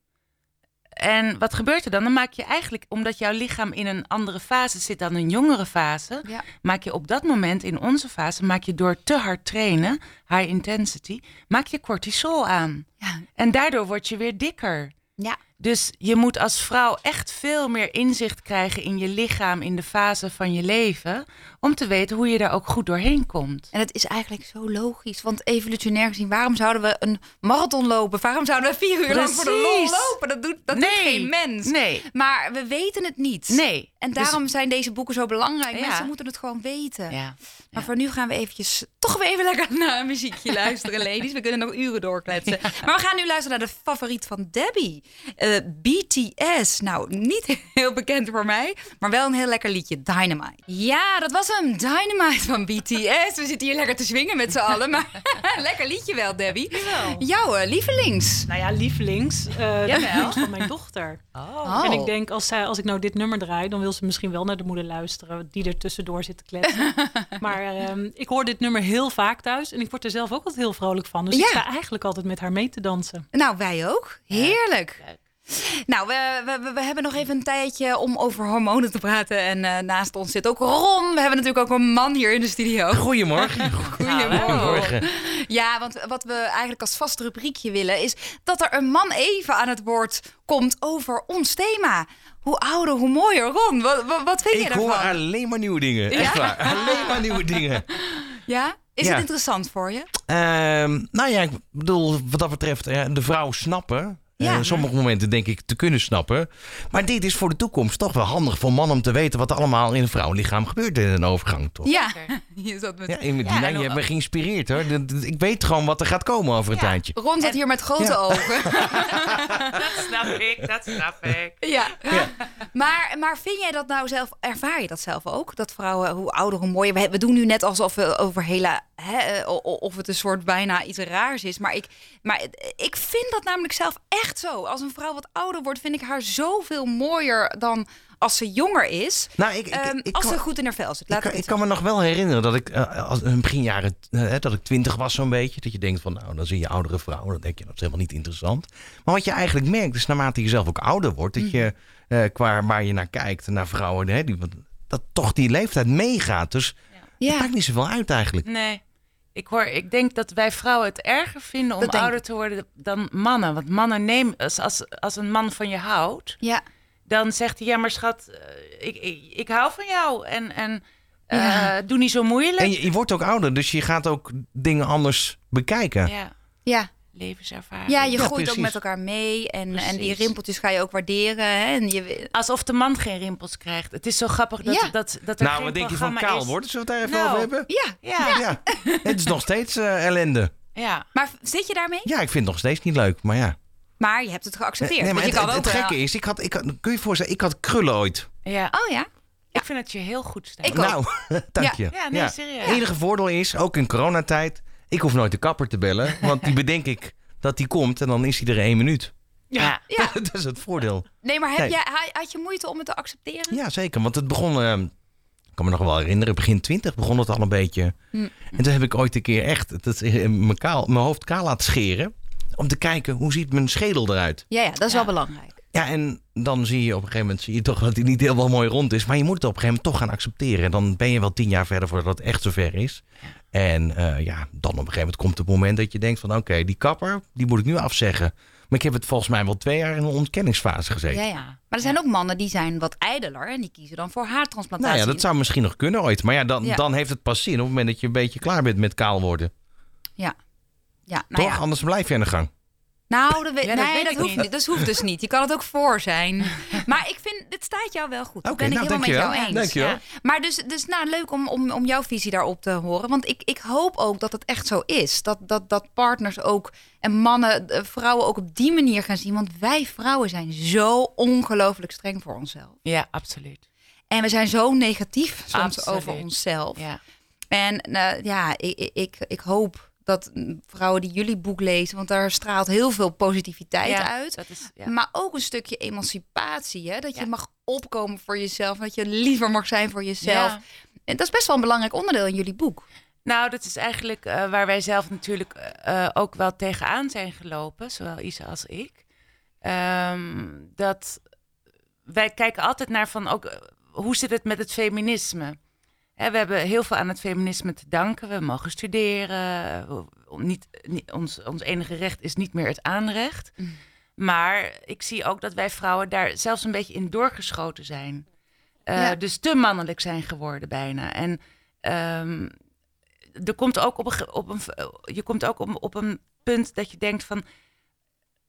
En wat gebeurt er dan? Dan maak je eigenlijk, omdat jouw lichaam in een andere fase zit dan een jongere fase, Ja. maak je op dat moment in onze fase, maak je door te hard trainen, high intensity, maak je cortisol aan. Ja. En daardoor word je weer dikker. ja. Dus je moet als vrouw echt veel meer inzicht krijgen in je lichaam, in de fase van je leven, om te weten hoe je daar ook goed doorheen komt. En het is eigenlijk zo logisch. Want evolutionair gezien, waarom zouden we een marathon lopen? Waarom zouden we vier uur lang voor de lol lopen? Dat doet, dat doet geen mens. Nee. Maar we weten het niet. Nee. En Dus- daarom zijn deze boeken zo belangrijk. Ja. Mensen moeten het gewoon weten. ja. Maar voor nu gaan we eventjes toch weer even lekker naar een muziekje luisteren, ladies. We kunnen nog uren doorkletsen. Maar we gaan nu luisteren naar de favoriet van Debbie. Eh, BTS. Nou, niet heel bekend voor mij, maar wel een heel lekker liedje. Dynamite. Ja, dat was hem. Dynamite van BTS. We zitten hier lekker te swingen met z'n allen. Maar lekker liedje wel, Debbie. Jawel. Jouw eh, lievelings. Nou ja, lievelings. eh Jawel. van mijn dochter. Oh. En ik denk, als, zij, als ik nou dit nummer draai, dan wil ze misschien wel naar de moeder luisteren, die er tussendoor zit te kletsen. maar ehm, ik hoor dit nummer heel vaak thuis en ik word er zelf ook altijd heel vrolijk van. Dus Ja. ik sta eigenlijk altijd met haar mee te dansen. Nou, wij ook. Heerlijk. Leuk. Nou, we, we, hebben nog even een tijdje om over hormonen te praten. En eh, naast ons zit ook Ron. We hebben natuurlijk ook een man hier in de studio. Goedemorgen. Goedemorgen. Ja, want wat we eigenlijk als vast rubriekje willen is dat er een man even aan het woord komt over ons thema. Hoe ouder, hoe mooier. Ron, wat, wat, wat vind je Ik daarvan? hoor alleen maar nieuwe dingen. Echt waar. Alleen maar nieuwe dingen. Ja? Is Ja. het interessant voor je? Ehm, nou ja, ik bedoel, wat dat betreft, de vrouw snappen. Ja. Eh, sommige momenten denk ik te kunnen snappen. Maar dit is voor de toekomst toch wel handig voor mannen om te weten wat er allemaal in een vrouwenlichaam gebeurt in een overgang. Toch? Ja. Je zat met... Ja, in Ja, je hebt me geïnspireerd hoor. Ik weet gewoon wat er gaat komen over een Ja, tijdje. Ron zat hier met grote Ja. ogen. Dat snap ik, dat snap ik. Ja. Maar, maar vind jij dat nou zelf, ervaar je dat zelf ook? Dat vrouwen, hoe ouder, hoe mooier. We, we doen nu net alsof we over hele, hè, eh, of het een soort bijna iets raars is. Maar ik, maar ik vind dat namelijk zelf echt zo. Als een vrouw wat ouder wordt, vind ik haar zoveel mooier dan als ze jonger is. Nou, ik, ik, Ehm, ik als kan- ze goed in haar vel zit. Ik Laat kan, ik kan me nog wel herinneren dat ik eh, als in begin jaren eh, dat ik twintig was zo'n beetje. Dat je denkt van nou, dan zie je oudere vrouwen. Dan denk je dat is helemaal niet interessant. Maar wat je eigenlijk merkt is naarmate je zelf ook ouder wordt. Dat je Mhm. eh, qua waar je naar kijkt. Naar vrouwen. Hè, die, dat toch die leeftijd meegaat. Dus het Ja, maakt niet zoveel uit eigenlijk. Nee. Ik, hoor, ik denk dat wij vrouwen het erger vinden om ouder ik. te worden dan mannen. Want mannen nemen, als, als, als een man van je houdt, ja. dan zegt hij: Ja, maar schat, eh, ik, ik, ik hou van jou. En, en eh, doe niet zo moeilijk. En je, je wordt ook ouder. Dus je gaat ook dingen anders bekijken. ja. ja. Levenservaring. Ja, je Ja, groeit ook met elkaar mee. En, en die rimpeltjes ga je ook waarderen. Hè? En je, Alsof de man geen rimpels krijgt. Het is zo grappig dat, Ja. dat, dat er Nou, geen wat denk je van kaal is. worden? Zullen we het daar even Nou. over hebben? ja, Ja, ja. Ja. Het is nog steeds eh, ellende. maar zit je daarmee? Ja, ik vind het nog steeds niet leuk, maar ja. Maar je hebt het geaccepteerd. Nee, maar het, je kan het, ook het wel- gekke is, ik had, ik had, kun je je voorstellen, ik had krullen ooit. ja. Oh ja? Ik vind het je heel goed staan. Ik ook. Nou, dank je. Ja, nee, serieus. Het enige voordeel is, ook in coronatijd, ik hoef nooit de kapper te bellen. Want die bedenk ik dat die komt en dan is hij er één minuut. Ja. Ja. dat is het voordeel. Nee, maar heb Nee. jij, ha- had je moeite om het te accepteren? Ja, zeker. Want het begon, eh, ik kan me nog wel herinneren, begin twintig begon het al een beetje. Hm. En toen heb ik ooit een keer echt dat, eh, mijn, kaal, mijn hoofd kaal laten scheren. Om te kijken, hoe ziet mijn schedel eruit? Ja, ja dat is Ja. wel belangrijk. Ja, en dan zie je op een gegeven moment zie je toch dat hij niet helemaal mooi rond is. Maar je moet het op een gegeven moment toch gaan accepteren. En dan ben je wel tien jaar verder voordat het echt zover is. En eh, ja, dan op een gegeven moment komt het moment dat je denkt van... oké, die kapper, die moet ik nu afzeggen. Maar ik heb het volgens mij wel twee jaar in een ontkenningsfase gezeten. Ja, ja. Maar er zijn ook mannen die zijn wat ijdeler en die kiezen dan voor haartransplantatie. Nou ja, dat zou misschien nog kunnen ooit. Maar ja, dan, Ja. dan heeft het pas zin op het moment dat je een beetje klaar bent met kaal worden. Ja, nou Toch? ja. Anders blijf je aan de gang. Nou, dat, weet, Ja, dat nee, weet dat ik hoeft niet. Dat hoeft dus niet. Je kan het ook voor zijn. Maar ik vind, dit staat jou wel goed. Dat ben ik nou, helemaal met jou eens. Ja. Maar dus, dus nou, leuk om, om, om jouw visie daarop te horen. Want ik, ik hoop ook dat het echt zo is. Dat, dat, dat partners ook en mannen, eh, vrouwen ook op die manier gaan zien. Want wij vrouwen zijn zo ongelooflijk streng voor onszelf. ja, absoluut. En we zijn zo negatief soms Absoluut. over onszelf. Ja. En eh, ja, ik, ik- ik, ik hoop dat vrouwen die jullie boek lezen, want daar straalt heel veel positiviteit Ja, uit. Dat is, ja. Maar ook een stukje emancipatie. Hè? Dat je Ja. mag opkomen voor jezelf. Dat je liever mag zijn voor jezelf. En dat is best wel een belangrijk onderdeel in jullie boek. Nou, dat is eigenlijk eh, waar wij zelf natuurlijk eh, ook wel tegenaan zijn gelopen, zowel Isa als ik. Ehm, dat wij kijken altijd naar van ook eh, hoe zit het met het feminisme? Hè, we hebben heel veel aan het feminisme te danken. We mogen studeren. Niet, niet, ons, ons enige recht is niet meer het aanrecht. Mm. Maar ik zie ook dat wij vrouwen daar zelfs een beetje in doorgeschoten zijn. Eh, Ja. Dus te mannelijk zijn geworden bijna. En ehm, er komt ook op een, op een, je komt ook op, op een punt dat je denkt van...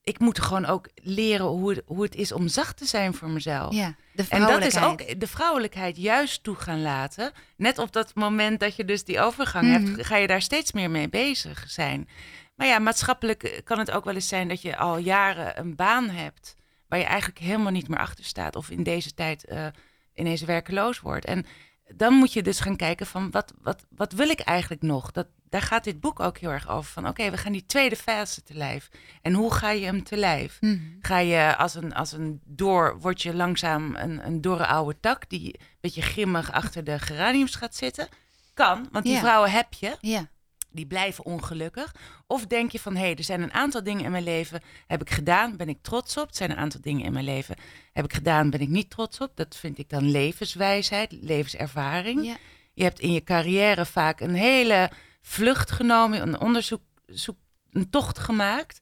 ik moet gewoon ook leren hoe het, hoe het is om zacht te zijn voor mezelf. Ja, de En dat is ook de vrouwelijkheid juist toe gaan laten. Net op dat moment dat je dus die overgang Mhm. hebt, ga je daar steeds meer mee bezig zijn. Maar ja, maatschappelijk eh, kan het ook wel eens zijn dat je al jaren een baan hebt waar je eigenlijk helemaal niet meer achter staat. Of in deze tijd eh, ineens werkeloos wordt. En dan moet je dus gaan kijken van wat, wat, wat wil ik eigenlijk nog? Dat, daar gaat dit boek ook heel erg over. Van oké, we gaan die tweede fase te lijf. En hoe ga je hem te lijf? Mhm. Ga je als een, als een door, word je langzaam een, een dorre oude tak die een beetje grimmig achter de geraniums gaat zitten? Kan, want die vrouwen heb je, Ja. die blijven ongelukkig. Of denk je van, hé, hey, er zijn een aantal dingen in mijn leven, heb ik gedaan, ben ik trots op. Er zijn een aantal dingen in mijn leven, heb ik gedaan, ben ik niet trots op. Dat vind ik dan levenswijsheid, levenservaring. Ja. Je hebt in je carrière vaak een hele vlucht genomen, een onderzoek, zoek, een tocht gemaakt.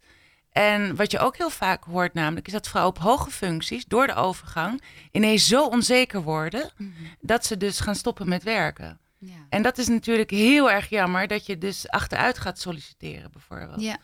En wat je ook heel vaak hoort namelijk, is dat vrouwen op hoge functies door de overgang ineens zo onzeker worden Mhm. dat ze dus gaan stoppen met werken. Ja. En dat is natuurlijk heel erg jammer dat je dus achteruit gaat solliciteren bijvoorbeeld. ja.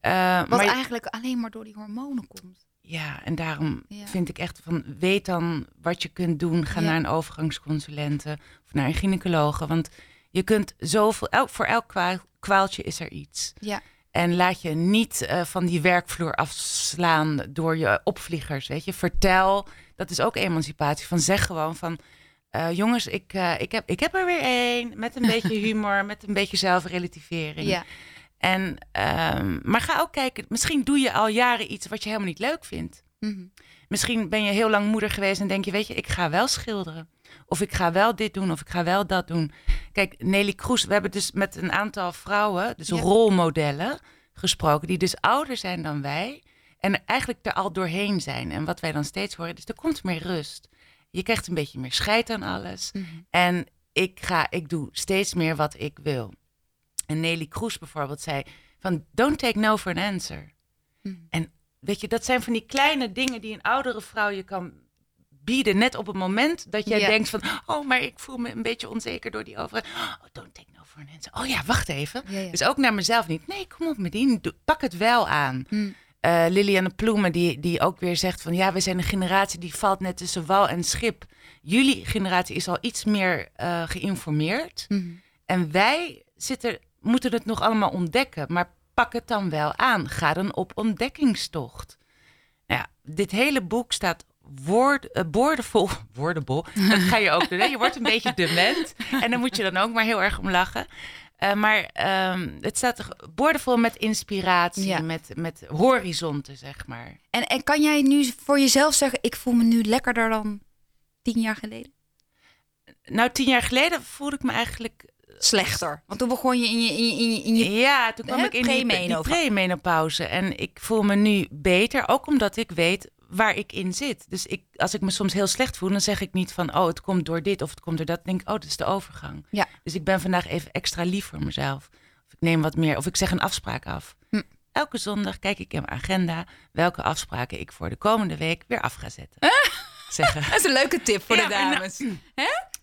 Eh, Wat maar eigenlijk alleen maar door die hormonen komt. ja, en daarom Ja. vind ik echt van weet dan wat je kunt doen. Ga Ja. naar een overgangsconsulente of naar een gynaecologe. Want je kunt zoveel, elk, voor elk kwaal- kwaaltje is er iets. Ja. En laat je niet eh, van die werkvloer afslaan door je opvliegers. Weet je, vertel. Dat is ook emancipatie. Van zeg gewoon van. eh, jongens, ik, eh, ik, heb, ik heb er weer één. Met een beetje humor, met een beetje zelfrelativering. Ja. En, ehm, maar ga ook kijken. Misschien doe je al jaren iets wat je helemaal niet leuk vindt. Mhm. Misschien ben je heel lang moeder geweest en denk je, weet je, ik ga wel schilderen. Of ik ga wel dit doen, of ik ga wel dat doen. Kijk, Nelly Kroes, we hebben dus met een aantal vrouwen, dus Ja. rolmodellen, gesproken, die dus ouder zijn dan wij. En eigenlijk er al doorheen zijn. En wat wij dan steeds horen, dus er komt meer rust. Je krijgt een beetje meer scheid aan alles. Mhm. En ik, ga, ik doe steeds meer wat ik wil. En Nelly Kroes bijvoorbeeld zei van, don't take no for an answer. Mhm. En weet je, dat zijn van die kleine dingen die een oudere vrouw je kan bieden. Net op het moment dat jij denkt van... oh, maar ik voel me een beetje onzeker door die overheid. Oh, don't take no for an answer. Oh ja, wacht even. Dus ook naar mezelf niet. Nee, kom op, Medine, doe- pak het wel aan. Hm. Eh, Liliane Ploemen, die, die ook weer zegt van... ja, we zijn een generatie die valt net tussen wal en schip. Jullie generatie is al iets meer eh, geïnformeerd. Mhm. En wij zitten, moeten het nog allemaal ontdekken. Maar pak het dan wel aan. Ga dan op ontdekkingstocht. Nou ja, dit hele boek staat woord, eh, boordevol. Woordenbol. Dat ga je ook doen. Hè? Je wordt een beetje dement. En daar moet je dan ook maar heel erg om lachen. Eh, maar ehm, het staat er boordevol met inspiratie, Ja. met, met horizonten, zeg maar. En, en kan jij nu voor jezelf zeggen, ik voel me nu lekkerder dan tien jaar geleden? Nou, tien jaar geleden voelde ik me eigenlijk Slechter. Want toen begon je in je, in je, in je, in je Ja, toen kwam Hè, ik in die, premenopauze. En ik voel me nu beter, ook omdat ik weet waar ik in zit. Dus ik, als ik me soms heel slecht voel, dan zeg ik niet van... oh, het komt door dit of het komt door dat. Dan denk ik, oh, dat is de overgang. Ja. Dus ik ben vandaag even extra lief voor mezelf. Of ik neem wat meer, of ik zeg een afspraak af. Hm. Elke zondag kijk ik in mijn agenda... welke afspraken ik voor de komende week weer af ga zetten. Zeggen. Dat is een leuke tip voor Ja, de dames.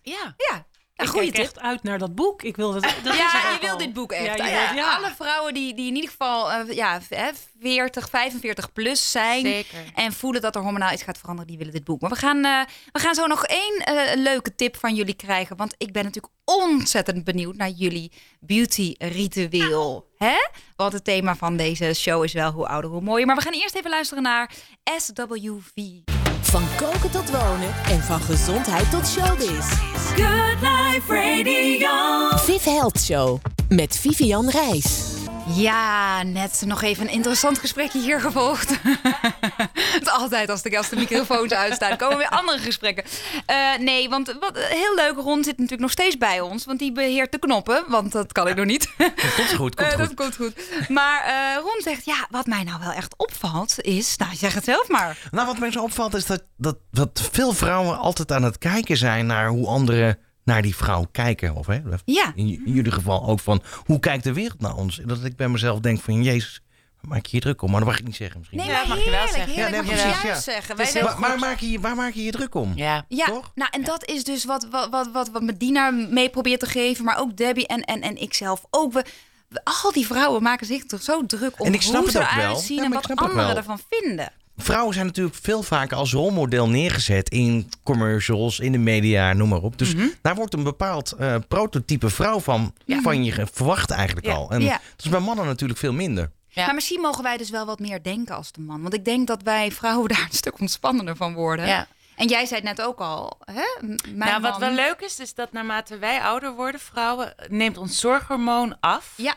Ja. Ja, ja ik kijk tip. echt uit naar dat boek. Ik wil dat. dat Ja, je wil dit boek echt. Ja, je Ja, wilt- ja. Alle vrouwen die, die in ieder geval eh, ja, hè, 40, 45 plus zijn. Zeker. En voelen dat er hormonaal iets gaat veranderen, die willen dit boek. Maar we gaan, eh, we gaan zo nog één eh, leuke tip van jullie krijgen. Want ik ben natuurlijk ontzettend benieuwd naar jullie beauty ritueel. Hè? Want het thema van deze show is wel hoe ouder, hoe mooier. Maar we gaan eerst even luisteren naar SWV. Van koken tot wonen en van gezondheid tot showbiz. Good Life Radio. Viv Health Show met Vivian Reis. Ja, net nog even een interessant gesprekje hier gevolgd. Het is altijd als de, als de microfoons uitstaan, komen weer andere gesprekken. Eh, nee, want wat, heel leuk, Ron zit natuurlijk nog steeds bij ons. Want die beheert de knoppen, want dat kan ik nog niet. Komt goed, komt Eh, goed. dat komt goed. Maar eh, Ron zegt, ja, wat mij nou wel echt opvalt is... Nou, zeg het zelf maar. Nou, wat mij zo opvalt is dat, dat, dat veel vrouwen altijd aan het kijken zijn naar hoe anderen naar die vrouw kijken. Of hè, Ja. in, in jullie geval ook van hoe kijkt de wereld naar ons? Dat ik bij mezelf denk van jezus, waar maak je je druk om? Maar dat mag ik niet zeggen misschien. Nee, Ja, maar mag je wel zeggen. heerlijk. Ja, mag je juist ja. zeggen. Wij maar maak je, waar maak je je druk om? Ja. Ja, Toch? nou en dat is dus wat, wat, wat, wat, wat Medina mee probeert te geven, maar ook Debbie en, en, en ikzelf ook. We, we- al die vrouwen maken zich toch zo druk om En ik snap hoe het ze ook wel. eruit zien Ja, en maar wat ik anderen wel. ervan vinden. Vrouwen zijn natuurlijk veel vaker als rolmodel neergezet in commercials, in de media, noem maar op. Dus Mhm. daar wordt een bepaald eh, prototype vrouw van, van je verwacht eigenlijk Ja. al. En Ja. dat is bij mannen natuurlijk veel minder. Ja. Maar misschien mogen wij dus wel wat meer denken als de man. Want ik denk dat wij vrouwen daar een stuk ontspannender van worden. Ja. En jij zei het net ook al, hè? Mijn nou, wat man- wel leuk is, is dat naarmate wij ouder worden, vrouwen, neemt ons zorghormoon af. Ja,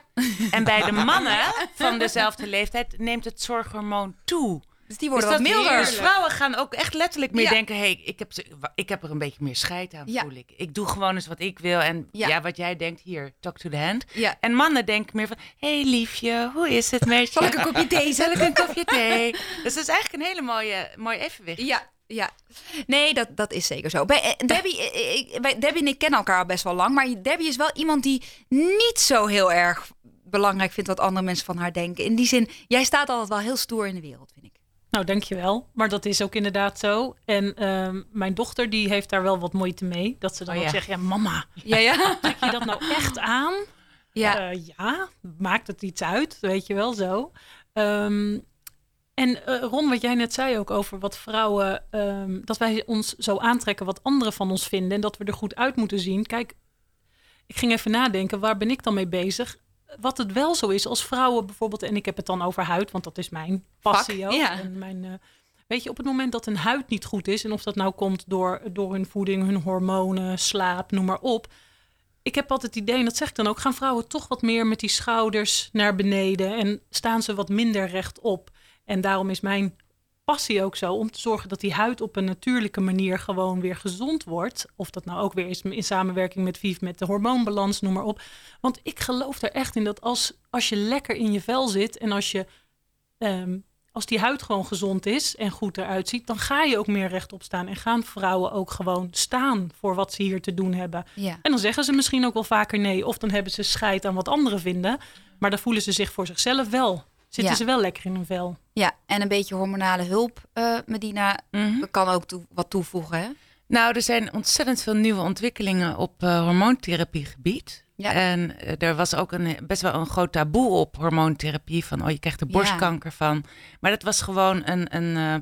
En bij de mannen van dezelfde leeftijd neemt het zorghormoon toe. Dus die worden wat milder. Dus vrouwen gaan ook echt letterlijk meer Ja. denken: hé, hey, ik, heb, ik heb er een beetje meer scheid aan, Ja. voel ik. Ik doe gewoon eens wat ik wil. En Ja. ja, wat jij denkt, hier, talk to the hand. Ja. En mannen denken meer van: hé, hey, liefje, hoe is het met je? Zal ik een kopje thee Zal ik een kopje thee? Dus dat is eigenlijk een hele mooie, mooi evenwicht. Ja, ja. Nee, dat, dat is zeker zo. Bij, eh, Debbie, eh, ik, bij Debbie en ik kennen elkaar al best wel lang. Maar Debbie is wel iemand die niet zo heel erg belangrijk vindt wat andere mensen van haar denken. In die zin, jij staat altijd wel heel stoer in de wereld, vind ik. Nou, dankjewel. Maar dat is ook inderdaad zo. En ehm, mijn dochter die heeft daar wel wat moeite mee. Dat ze dan Oh, ook ja. zegt, ja mama, Ja, ja. trek je dat nou echt aan? ja. Eh, ja, maakt het iets uit, weet je wel zo. Ehm, en eh, Ron, wat jij net zei ook over wat vrouwen, ehm, dat wij ons zo aantrekken wat anderen van ons vinden en dat we er goed uit moeten zien. Kijk, ik ging even nadenken, waar ben ik dan mee bezig? Wat het wel zo is, als vrouwen bijvoorbeeld, en ik heb het dan over huid, want dat is mijn passie ook. ja. En mijn, eh, weet je, op het moment dat een huid niet goed is, en of dat nou komt door, door hun voeding, hun hormonen, slaap, noem maar op, ik heb altijd het idee, en dat zeg ik dan ook, gaan vrouwen toch wat meer met die schouders naar beneden en staan ze wat minder rechtop. En daarom is mijn passie ook zo om te zorgen dat die huid op een natuurlijke manier gewoon weer gezond wordt. Of dat nou ook weer is in samenwerking met Viv, met de hormoonbalans, noem maar op. Want ik geloof er echt in dat als, als je lekker in je vel zit en als je ehm, als die huid gewoon gezond is en goed eruit ziet, dan ga je ook meer rechtop staan. En gaan vrouwen ook gewoon staan voor wat ze hier te doen hebben. ja. En dan zeggen ze misschien ook wel vaker nee. Of dan hebben ze scheid aan wat anderen vinden. Maar dan voelen ze zich voor zichzelf wel zitten Ja. ze wel lekker in hun vel. Ja, en een beetje hormonale hulp, eh, Medina, Mhm. kan ook toe- wat toevoegen. Hè? Nou, er zijn ontzettend veel nieuwe ontwikkelingen op eh, hormoontherapiegebied. Ja. En eh, er was ook een, best wel een groot taboe op hormoontherapie. Van, oh, je krijgt er Ja. borstkanker van. Maar dat was gewoon een, een, eh,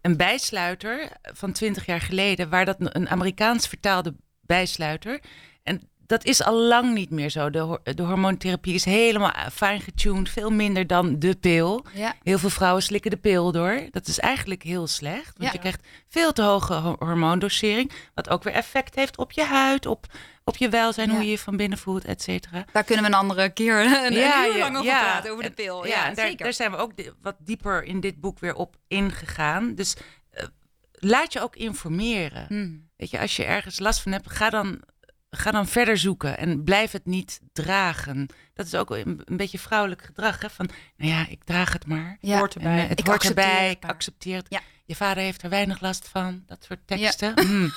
een bijsluiter van 20 jaar geleden. Waar dat een Amerikaans vertaalde bijsluiter. En dat is al lang niet meer zo. De, de hormoontherapie is helemaal fijn getuned. Veel minder dan de pil. Ja. Heel veel vrouwen slikken de pil door. Dat is eigenlijk heel slecht. Want Ja. je krijgt veel te hoge ho- hormoondosering. Wat ook weer effect heeft op je huid, op, op je welzijn, Ja. hoe je je van binnen voelt, et cetera. Daar kunnen we een andere keer een, uur ja, lang over praten, over de pil. Ja, Ja, en daar, zeker. daar zijn we ook wat dieper in dit boek weer op ingegaan. Dus eh, laat je ook informeren. Hmm. Weet je, als je ergens last van hebt, ga dan, ga dan verder zoeken en blijf het niet dragen. Dat is ook een, een beetje vrouwelijk gedrag. Hè? Van, nou ja, ik draag het maar. Ja. Hoort En, erbij. eh, het Ik hoort accepteer erbij, het ik accepteer het. Ja. Je vader heeft er weinig last van, dat soort teksten. Mm.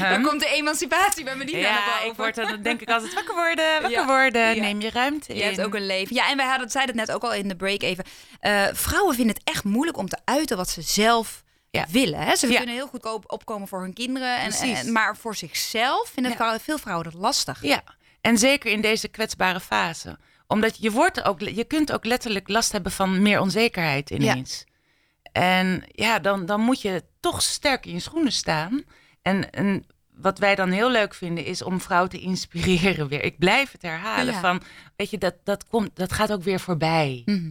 Dan komt de emancipatie bij Medina naar Ja, boven. ik word dan, denk ik altijd wakker worden, wakker worden, neem je ruimte in. Je hebt ook een leven. Ja, en wij hadden, zeiden het net ook al in de break even. Eh, vrouwen vinden het echt moeilijk om te uiten wat ze zelf Ja. willen. Hè? Ze Ja. kunnen heel goed op- opkomen voor hun kinderen. En, maar voor zichzelf vinden Ja. vrouwen, veel vrouwen dat lastig. Ja, en zeker in deze kwetsbare fase. Omdat je, wordt ook, je kunt ook letterlijk last hebben van meer onzekerheid ineens. En ja, dan, dan moet je toch sterk in je schoenen staan. En, en wat wij dan heel leuk vinden is om vrouwen te inspireren weer. Ik blijf het herhalen Ja. van, weet je, dat, dat, komt, dat gaat ook weer voorbij. Mhm.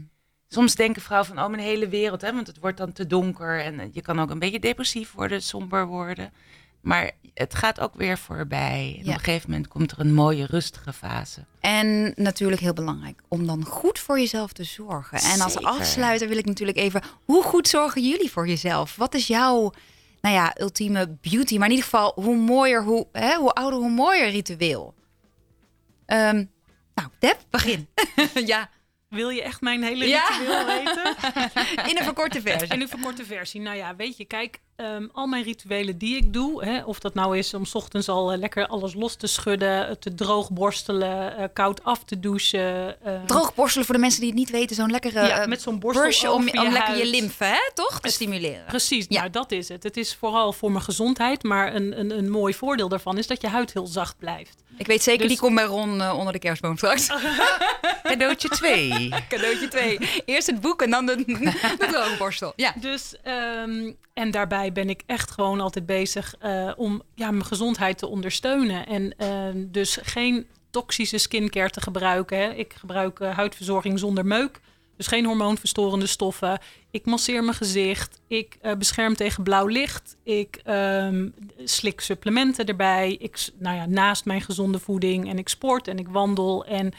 Soms denken vrouwen van, oh, mijn hele wereld, hè, want het wordt dan te donker. En eh, je kan ook een beetje depressief worden, somber worden. Maar het gaat ook weer voorbij. En Ja. op een gegeven moment komt er een mooie, rustige fase. En natuurlijk heel belangrijk om dan goed voor jezelf te zorgen. En als Zeker. afsluiter wil ik natuurlijk even, hoe goed zorgen jullie voor jezelf? Wat is jouw, nou ja, ultieme beauty? Maar in ieder geval, hoe mooier, hoe, hè, hoe ouder, hoe mooier ritueel. Ehm, nou, Deb, begin. ja, Wil je echt mijn hele Ja. ritueel weten? in een verkorte versie. In een verkorte versie. Nou ja, weet je, kijk, ehm, al mijn rituelen die ik doe, hè, of dat nou is om 's ochtends al eh, lekker alles los te schudden, eh, te droog borstelen, eh, koud af te douchen. eh, Droog borstelen voor de mensen die het niet weten. Zo'n lekkere Ja, met zo'n borstel om, om je lekker je lymfe, hè, toch? Te stimuleren. Precies, Ja. nou dat is het. Het is vooral voor mijn gezondheid, maar een, een, een mooi voordeel daarvan is dat je huid heel zacht blijft. Ik weet zeker, Dus- die komt bij Ron onder de kerstboom straks. Cadeautje 2. Cadeautje 2. Eerst het boek en dan de, de droogborstel. Ja. Dus, ehm, en daarbij ben ik echt gewoon altijd bezig eh, om ja, mijn gezondheid te ondersteunen. En ehm, dus geen toxische skincare te gebruiken. Hè. Ik gebruik eh, huidverzorging zonder meuk. Dus geen hormoonverstorende stoffen. Ik masseer mijn gezicht. Ik eh, bescherm tegen blauw licht. Ik ehm, slik supplementen erbij. Ik, nou ja, naast mijn gezonde voeding. En ik sport en ik wandel. En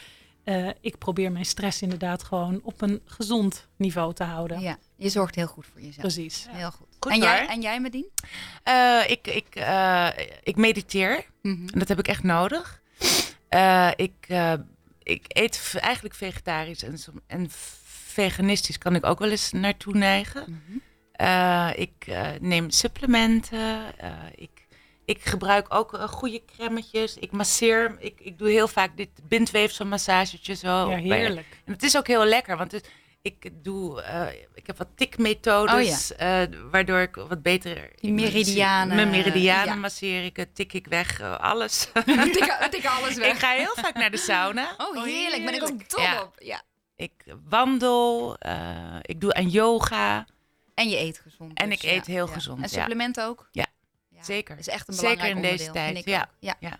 eh, ik probeer mijn stress inderdaad gewoon op een gezond niveau te houden. ja, je zorgt heel goed voor jezelf. Precies. Heel goed. Goed en, jij, en jij, Medien? Eh, ik, ik, eh, ik mediteer. Mhm. En dat heb ik echt nodig. Eh, ik, eh, ik eet eigenlijk vegetarisch en, en veganistisch kan ik ook wel eens naartoe neigen. Mhm. Eh, ik eh, neem supplementen. eh, ik, ik gebruik ook eh, goede crèmetjes. Ik masseer. Ik, ik doe heel vaak dit bindweefselmassagetje zo. Ja, bij- heerlijk. En het is ook heel lekker, want het, ik doe, eh, ik heb wat tikmethodes, eh, waardoor ik wat beter... Die meridianen, Mijn meridianen ja. masseer ik, het tik ik weg, alles. tik, tik alles ik ga heel vaak naar de sauna. Oh, heerlijk. Ben ik ook dol Ja. op. Ja. Ik wandel, eh, ik doe aan yoga. En je eet gezond. En dus, ik eet ja. heel Ja. gezond, En ja. supplementen ook? Ja, zeker. Dat is echt een Zeker belangrijk in deze onderdeel, tijd, ja. ja. Ja.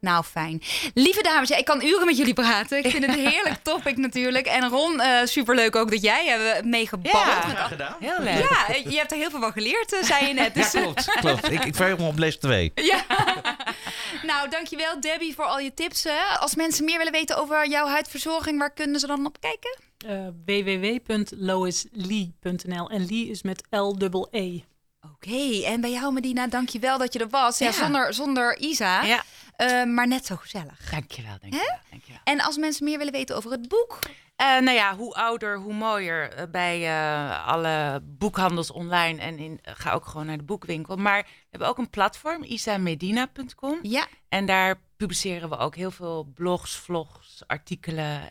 Nou, fijn. Lieve dames, ja, ik kan uren met jullie praten. Ik vind het een heerlijk topic natuurlijk. En Ron, eh superleuk ook dat jij hebt meegebabbeld. Ja. met Graag gedaan. Heel leuk. Ja, je hebt er heel veel van geleerd, eh, zei je net. Ja, Dus, eh, klopt. klopt. Ik, ik verheug me op les 2. ja. nou, dankjewel Debbie voor al je tips. Hè. Als mensen meer willen weten over jouw huidverzorging, waar kunnen ze dan op kijken? Eh www.loislee.nl en Lee is met L-E-E. Oké, en bij jou Medina, dankjewel dat je er was. Ja, Ja. Zonder, zonder Isa, Ja, eh, maar net zo gezellig. dankjewel, dankjewel. dankjewel. En als mensen meer willen weten over het boek, Eh, nou ja, hoe ouder, hoe mooier eh, bij eh, alle boekhandels online. En in, ga ook gewoon naar de boekwinkel. Maar we hebben ook een platform, isamedina.com. ja, En daar publiceren we ook heel veel blogs, vlogs, artikelen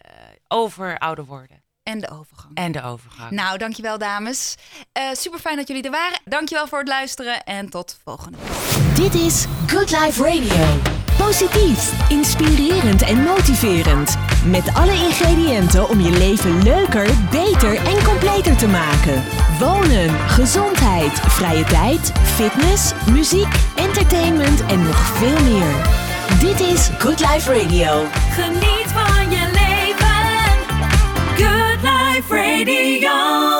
over ouder worden. En de overgang. En de overgang. Nou, dankjewel dames. Eh super fijn dat jullie er waren. Dankjewel voor het luisteren en tot volgende week. Dit is Good Life Radio. Positief, inspirerend en motiverend. Met alle ingrediënten om je leven leuker, beter en completer te maken. Wonen, gezondheid, vrije tijd, fitness, muziek, entertainment en nog veel meer. Dit is Good Life Radio. Geniet Radio.